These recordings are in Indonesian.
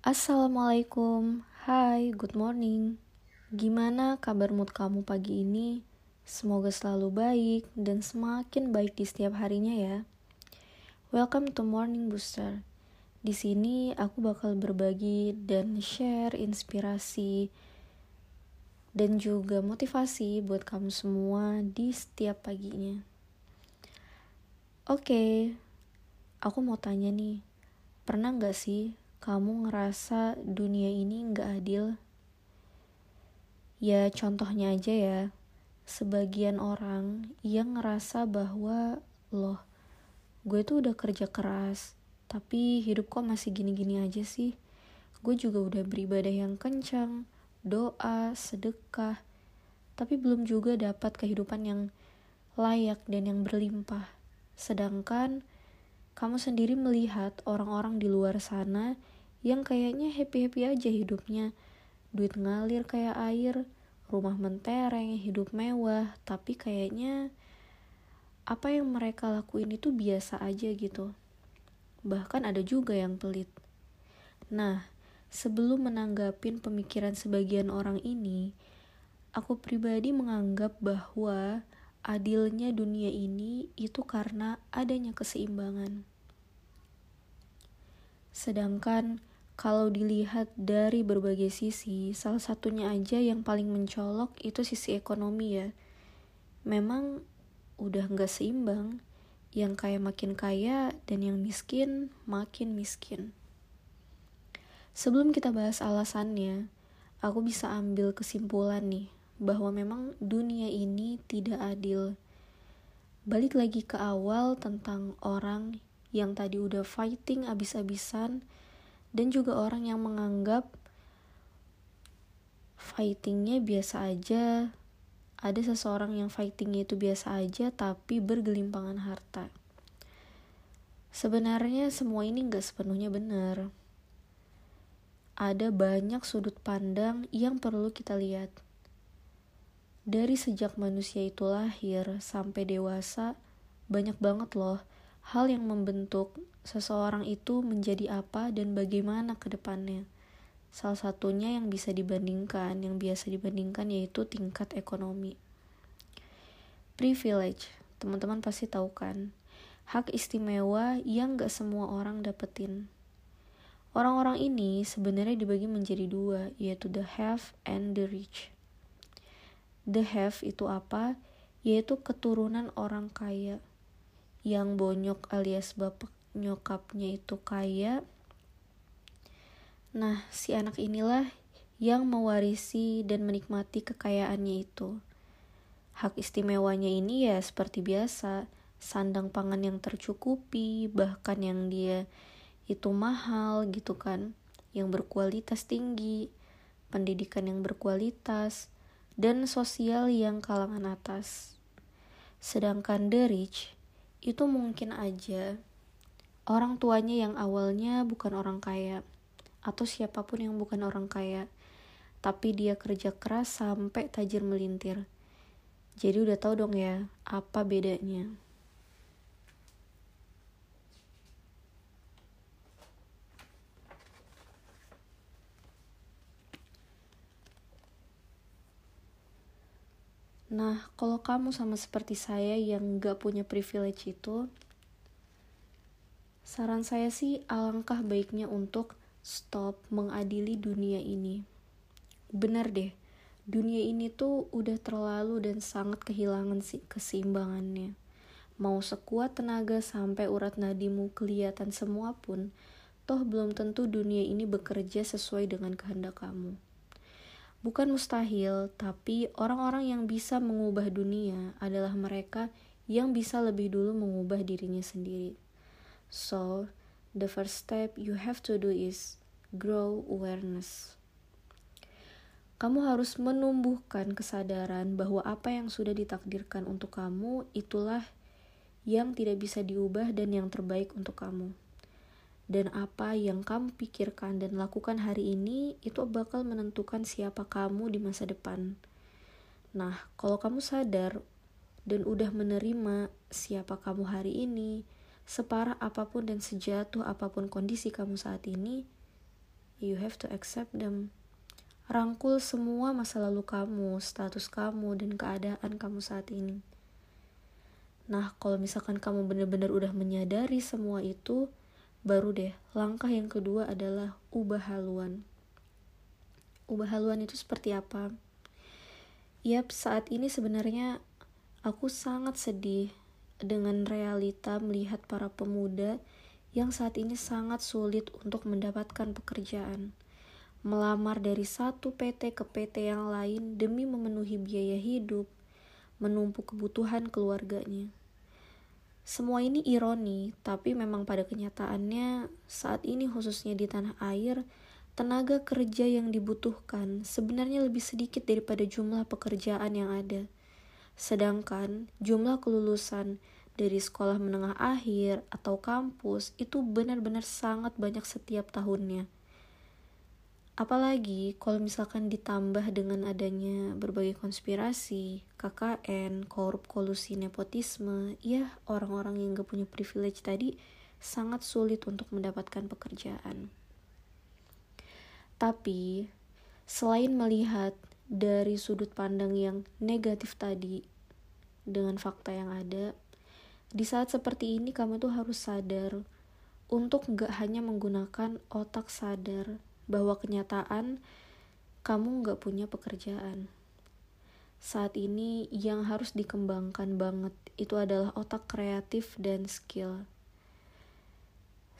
Assalamualaikum, hai, good morning. Gimana kabar mood kamu pagi ini? Semoga selalu baik dan semakin baik di setiap harinya ya. Welcome to Morning Booster. Di sini aku bakal berbagi dan share inspirasi dan juga motivasi buat kamu semua di setiap paginya. Oke, okay, aku mau tanya nih, pernah gak sih kamu ngerasa dunia ini nggak adil? Ya contohnya aja ya, sebagian orang yang ngerasa bahwa loh, gue tuh udah kerja keras, tapi hidup kok masih gini-gini aja sih. Gue juga udah beribadah yang kencang, doa, sedekah, tapi belum juga dapat kehidupan yang layak dan yang berlimpah. Sedangkan kamu sendiri melihat orang-orang di luar sana yang kayaknya happy-happy aja hidupnya. Duit ngalir kayak air, rumah mentereng, hidup mewah, tapi kayaknya apa yang mereka lakuin itu biasa aja gitu. Bahkan ada juga yang pelit. Nah, sebelum menanggapin pemikiran sebagian orang ini, aku pribadi menganggap bahwa adilnya dunia ini itu karena adanya keseimbangan. Sedangkan kalau dilihat dari berbagai sisi, salah satunya aja yang paling mencolok itu sisi ekonomi ya. Memang udah nggak seimbang, yang kaya makin kaya dan yang miskin makin miskin. Sebelum kita bahas alasannya, aku bisa ambil kesimpulan nih bahwa memang dunia ini tidak adil. Balik lagi ke awal tentang orang yang tadi udah fighting abis-abisan dan juga orang yang menganggap fightingnya biasa aja. Ada seseorang yang fightingnya itu biasa aja tapi bergelimpangan harta. Sebenarnya semua ini gak sepenuhnya benar. Ada banyak sudut pandang yang perlu kita lihat. Dari sejak manusia itu lahir sampai dewasa banyak banget loh hal yang membentuk seseorang itu menjadi apa dan bagaimana ke depannya. Salah satunya yang bisa dibandingkan, yang biasa dibandingkan yaitu tingkat ekonomi. Privilege, teman-teman pasti tahu kan, hak istimewa yang gak semua orang dapetin. Orang-orang ini sebenarnya dibagi menjadi dua, yaitu the have and the rich. The have itu apa? Yaitu keturunan orang kaya yang bonyok alias bapak nyokapnya itu kaya. Nah, si anak inilah yang mewarisi dan menikmati kekayaannya itu. Hak istimewanya ini ya seperti biasa, sandang pangan yang tercukupi, bahkan yang dia itu mahal gitu kan, yang berkualitas tinggi, pendidikan yang berkualitas, dan sosial yang kalangan atas. Sedangkan the rich itu mungkin aja. Orang tuanya yang awalnya bukan orang kaya atau siapa pun yang bukan orang kaya. Tapi dia kerja keras sampai tajir melintir. Jadi udah tahu dong ya apa bedanya Nah, kalau kamu sama seperti saya yang gak punya privilege itu, saran saya sih alangkah baiknya untuk stop mengadili dunia ini. Benar deh, dunia ini tuh udah terlalu dan sangat kehilangan keseimbangannya. Mau sekuat tenaga sampai urat nadimu kelihatan semua pun, toh belum tentu dunia ini bekerja sesuai dengan kehendak kamu. Bukan mustahil, tapi orang-orang yang bisa mengubah dunia adalah mereka yang bisa lebih dulu mengubah dirinya sendiri. So, the first step you have to do is grow awareness. Kamu harus menumbuhkan kesadaran bahwa apa yang sudah ditakdirkan untuk kamu itulah yang tidak bisa diubah dan yang terbaik untuk kamu dan apa yang kamu pikirkan dan lakukan hari ini itu bakal menentukan siapa kamu di masa depan. Nah, kalau kamu sadar dan udah menerima siapa kamu hari ini, separah apa pun dan sejatuh apa pun kondisi kamu saat ini, you have to accept them. Rangkul semua masa lalu kamu, status kamu, dan keadaan kamu saat ini. Nah, kalau misalkan kamu benar-benar udah menyadari semua itu, baru deh langkah yang kedua adalah ubah haluan. Ubah haluan itu seperti apa? Yap, saat ini sebenarnya aku sangat sedih dengan realita melihat para pemuda yang saat ini sangat sulit untuk mendapatkan pekerjaan. Melamar dari satu PT ke PT yang lain demi memenuhi biaya hidup, menumpuk kebutuhan keluarganya. Semua ini ironi, tapi memang pada kenyataannya saat ini khususnya di tanah air, tenaga kerja yang dibutuhkan sebenarnya lebih sedikit daripada jumlah pekerjaan yang ada. Sedangkan jumlah kelulusan dari sekolah menengah akhir atau kampus itu benar-benar sangat banyak setiap tahunnya. Apalagi kalau misalkan ditambah dengan adanya berbagai konspirasi, KKN, korup kolusi nepotisme, ya orang-orang yang gak punya privilege tadi sangat sulit untuk mendapatkan pekerjaan. Tapi, selain melihat dari sudut pandang yang negatif tadi dengan fakta yang ada, di saat seperti ini kamu tuh harus sadar untuk gak hanya menggunakan otak sadar bahwa kenyataan kamu gak punya pekerjaan. Saat ini yang harus dikembangkan banget itu adalah otak kreatif dan skill.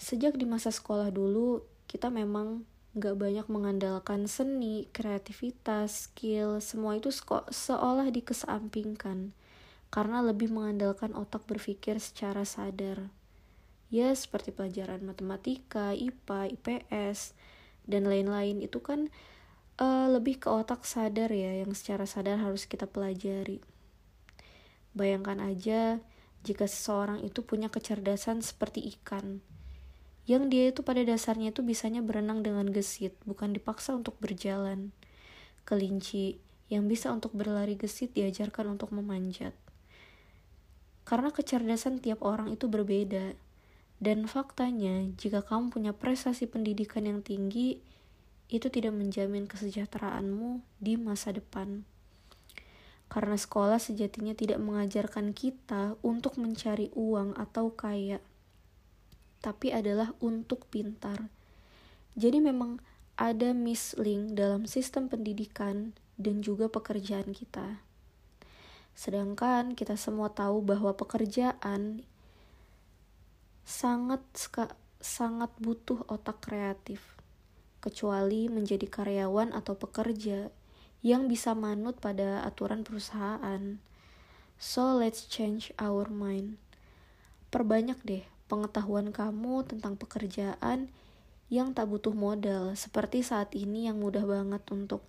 Sejak di masa sekolah dulu, kita memang gak banyak mengandalkan seni, kreativitas, skill, semua itu seolah dikesampingkan karena lebih mengandalkan otak berpikir secara sadar. Ya, seperti pelajaran matematika, IPA, IPS, dan lain-lain itu kan uh, lebih ke otak sadar ya, yang secara sadar harus kita pelajari. Bayangkan aja jika seseorang itu punya kecerdasan seperti ikan, yang dia itu pada dasarnya itu bisanya berenang dengan gesit, bukan dipaksa untuk berjalan. Kelinci yang bisa untuk berlari gesit diajarkan untuk memanjat. Karena kecerdasan tiap orang itu berbeda. Dan faktanya, jika kamu punya prestasi pendidikan yang tinggi, itu tidak menjamin kesejahteraanmu di masa depan. Karena sekolah sejatinya tidak mengajarkan kita untuk mencari uang atau kaya, tapi adalah untuk pintar. Jadi memang ada mislink dalam sistem pendidikan dan juga pekerjaan kita. Sedangkan kita semua tahu bahwa pekerjaan sangat sangat butuh otak kreatif. Kecuali menjadi karyawan atau pekerja yang bisa manut pada aturan perusahaan. So let's change our mind. Perbanyak deh pengetahuan kamu tentang pekerjaan yang tak butuh modal, seperti saat ini yang mudah banget untuk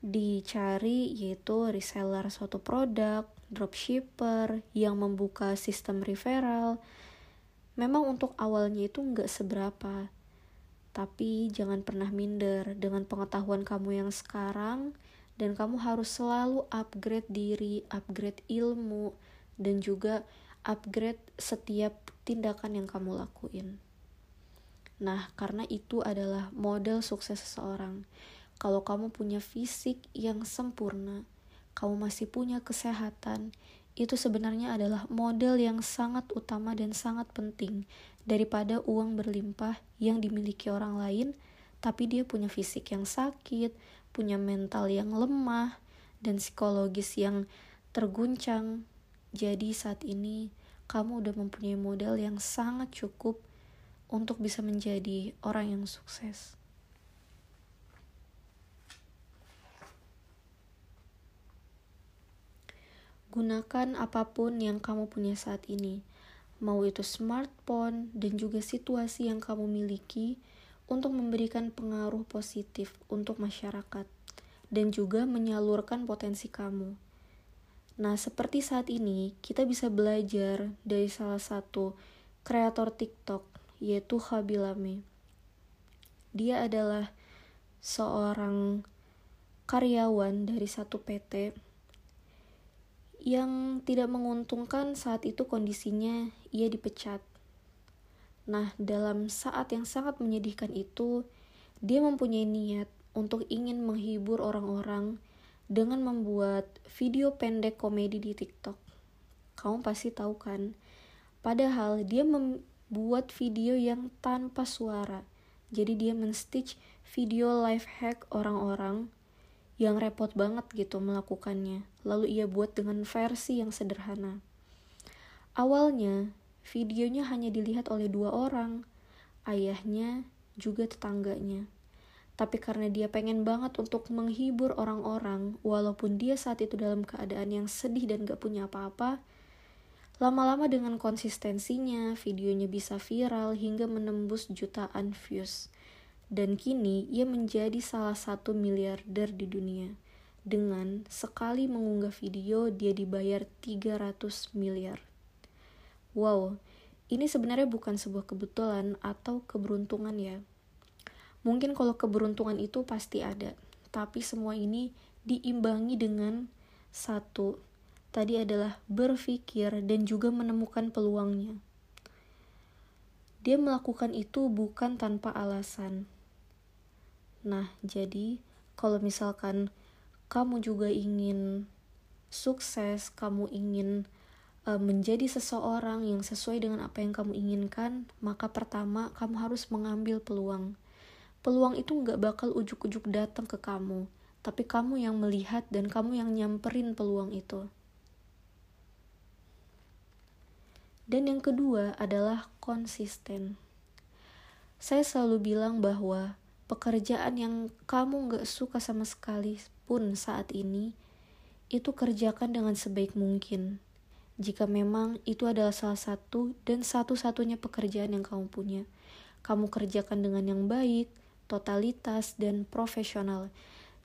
dicari yaitu reseller suatu produk, dropshipper yang membuka sistem referral. Memang untuk awalnya itu nggak seberapa, tapi jangan pernah minder. Dengan pengetahuan kamu yang sekarang dan kamu harus selalu upgrade diri, upgrade ilmu, dan juga upgrade setiap tindakan yang kamu lakuin. Nah, karena itu adalah model sukses seseorang. Kalau kamu punya fisik yang sempurna, kamu masih punya kesehatan, itu sebenarnya adalah model yang sangat utama dan sangat penting daripada uang berlimpah yang dimiliki orang lain, tapi dia punya fisik yang sakit, punya mental yang lemah, dan psikologis yang terguncang. Jadi saat ini kamu udah mempunyai model yang sangat cukup untuk bisa menjadi orang yang sukses. Gunakan apa pun yang kamu punya saat ini, mau itu smartphone dan juga situasi yang kamu miliki untuk memberikan pengaruh positif untuk masyarakat dan juga menyalurkan potensi kamu. Nah, seperti saat ini, kita bisa belajar dari salah satu kreator TikTok, yaitu Habilame. Dia adalah seorang karyawan dari satu PT yang tidak menguntungkan saat itu kondisinya ia dipecat. Nah, dalam saat yang sangat menyedihkan itu, Dia mempunyai niat untuk ingin menghibur orang-orang dengan membuat video pendek komedi di TikTok. Kamu pasti tahu kan? Padahal dia membuat video yang tanpa suara. Jadi dia menstitch video life hack orang-orang yang repot banget gitu melakukannya. Lalu ia buat dengan versi yang sederhana. Awalnya, videonya hanya dilihat oleh dua orang, ayahnya juga tetangganya. Tapi karena dia pengen banget untuk menghibur orang-orang, walaupun dia saat itu dalam keadaan yang sedih dan gak punya apa-apa, lama-lama dengan konsistensinya, videonya bisa viral hingga menembus jutaan views. Dan kini ia menjadi salah satu miliarder di dunia. Dengan sekali mengunggah video, dia dibayar 300 miliar. Wow, ini sebenarnya bukan sebuah kebetulan atau keberuntungan ya Mungkin kalau keberuntungan itu pasti ada, tapi semua ini diimbangi dengan satu, tadi adalah berpikir dan juga menemukan peluangnya. Dia melakukan itu bukan tanpa alasan. Nah, jadi kalau misalkan kamu juga ingin sukses, kamu ingin uh, menjadi seseorang yang sesuai dengan apa yang kamu inginkan, maka pertama kamu harus mengambil peluang peluang itu nggak bakal ujuk-ujuk datang ke kamu, tapi kamu yang melihat dan kamu yang nyamperin peluang itu. Dan yang kedua adalah konsisten. Saya selalu bilang bahwa pekerjaan yang kamu nggak suka sama sekali pun saat ini, itu kerjakan dengan sebaik mungkin. Jika memang itu adalah salah satu dan satu-satunya pekerjaan yang kamu punya, kamu kerjakan dengan yang baik, totalitas, dan profesional.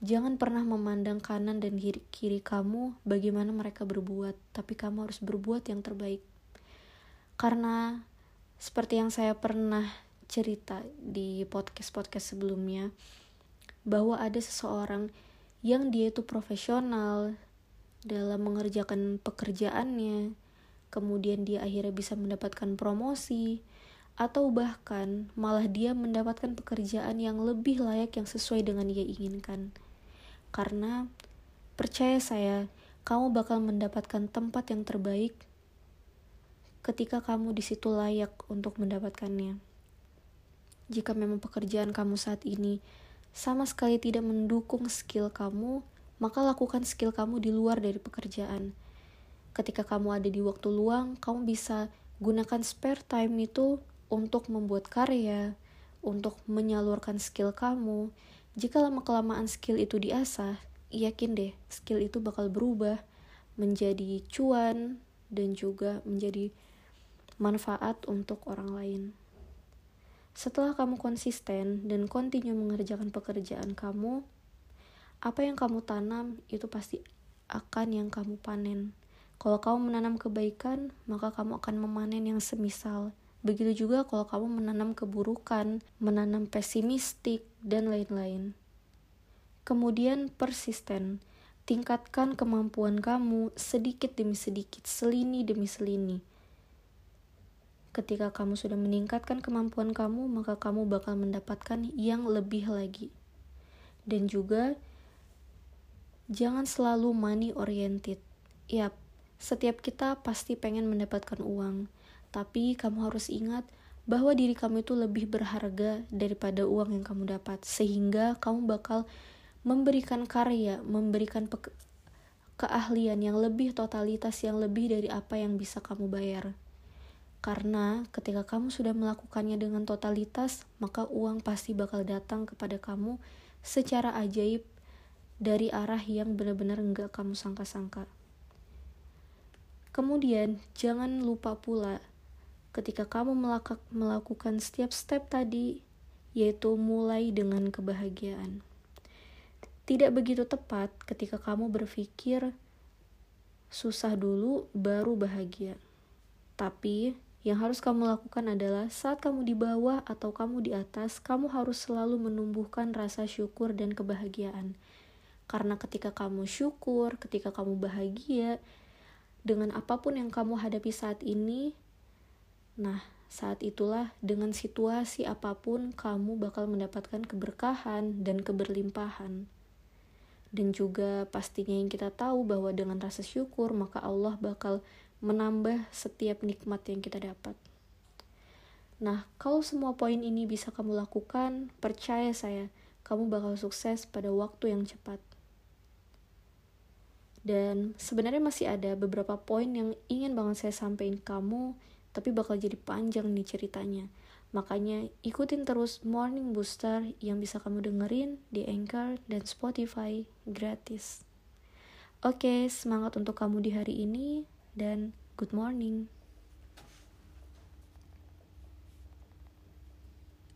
Jangan pernah memandang kanan dan kiri, kiri kamu bagaimana mereka berbuat, tapi kamu harus berbuat yang terbaik. Karena seperti yang saya pernah cerita di podcast-podcast sebelumnya, bahwa ada seseorang yang dia itu profesional dalam mengerjakan pekerjaannya, kemudian dia akhirnya bisa mendapatkan promosi, atau bahkan malah dia mendapatkan pekerjaan yang lebih layak yang sesuai dengan dia inginkan. Karena percaya saya, kamu bakal mendapatkan tempat yang terbaik ketika kamu di situ layak untuk mendapatkannya. Jika memang pekerjaan kamu saat ini sama sekali tidak mendukung skill kamu, maka lakukan skill kamu di luar dari pekerjaan. Ketika kamu ada di waktu luang, kamu bisa gunakan spare time itu untuk membuat karya, untuk menyalurkan skill kamu. Jika lama-kelamaan skill itu diasah, yakin deh, skill itu bakal berubah menjadi cuan dan juga menjadi manfaat untuk orang lain. Setelah kamu konsisten dan kontinu mengerjakan pekerjaan kamu, apa yang kamu tanam itu pasti akan yang kamu panen. Kalau kamu menanam kebaikan, maka kamu akan memanen yang semisal. Begitu juga kalau kamu menanam keburukan, menanam pesimistik, dan lain-lain. Kemudian persisten. Tingkatkan kemampuan kamu sedikit demi sedikit, selini demi selini. Ketika kamu sudah meningkatkan kemampuan kamu, maka kamu bakal mendapatkan yang lebih lagi. Dan juga jangan selalu money oriented. Yap, setiap kita pasti pengen mendapatkan uang tapi kamu harus ingat bahwa diri kamu itu lebih berharga daripada uang yang kamu dapat, sehingga kamu bakal memberikan karya, memberikan keahlian yang lebih totalitas, yang lebih dari apa yang bisa kamu bayar. Karena ketika kamu sudah melakukannya dengan totalitas, maka uang pasti bakal datang kepada kamu secara ajaib dari arah yang benar-benar enggak kamu sangka-sangka. Kemudian, jangan lupa pula ketika kamu melakukan setiap step tadi, yaitu mulai dengan kebahagiaan. Tidak begitu tepat ketika kamu berpikir susah dulu baru bahagia. Tapi yang harus kamu lakukan adalah saat kamu di bawah atau kamu di atas, kamu harus selalu menumbuhkan rasa syukur dan kebahagiaan. Karena ketika kamu syukur, ketika kamu bahagia dengan apa pun yang kamu hadapi saat ini, Nah, saat itulah dengan situasi apa pun kamu bakal mendapatkan keberkahan dan keberlimpahan. Dan juga pastinya yang kita tahu bahwa dengan rasa syukur maka Allah bakal menambah setiap nikmat yang kita dapat. Nah, kalau semua poin ini bisa kamu lakukan, percaya saya, kamu bakal sukses pada waktu yang cepat. Dan sebenarnya masih ada beberapa poin yang ingin banget saya sampaikan kamu, tapi bakal jadi panjang nih ceritanya. Makanya ikutin terus Morning Booster yang bisa kamu dengerin di Anchor dan Spotify gratis. Oke, semangat untuk kamu di hari ini dan good morning.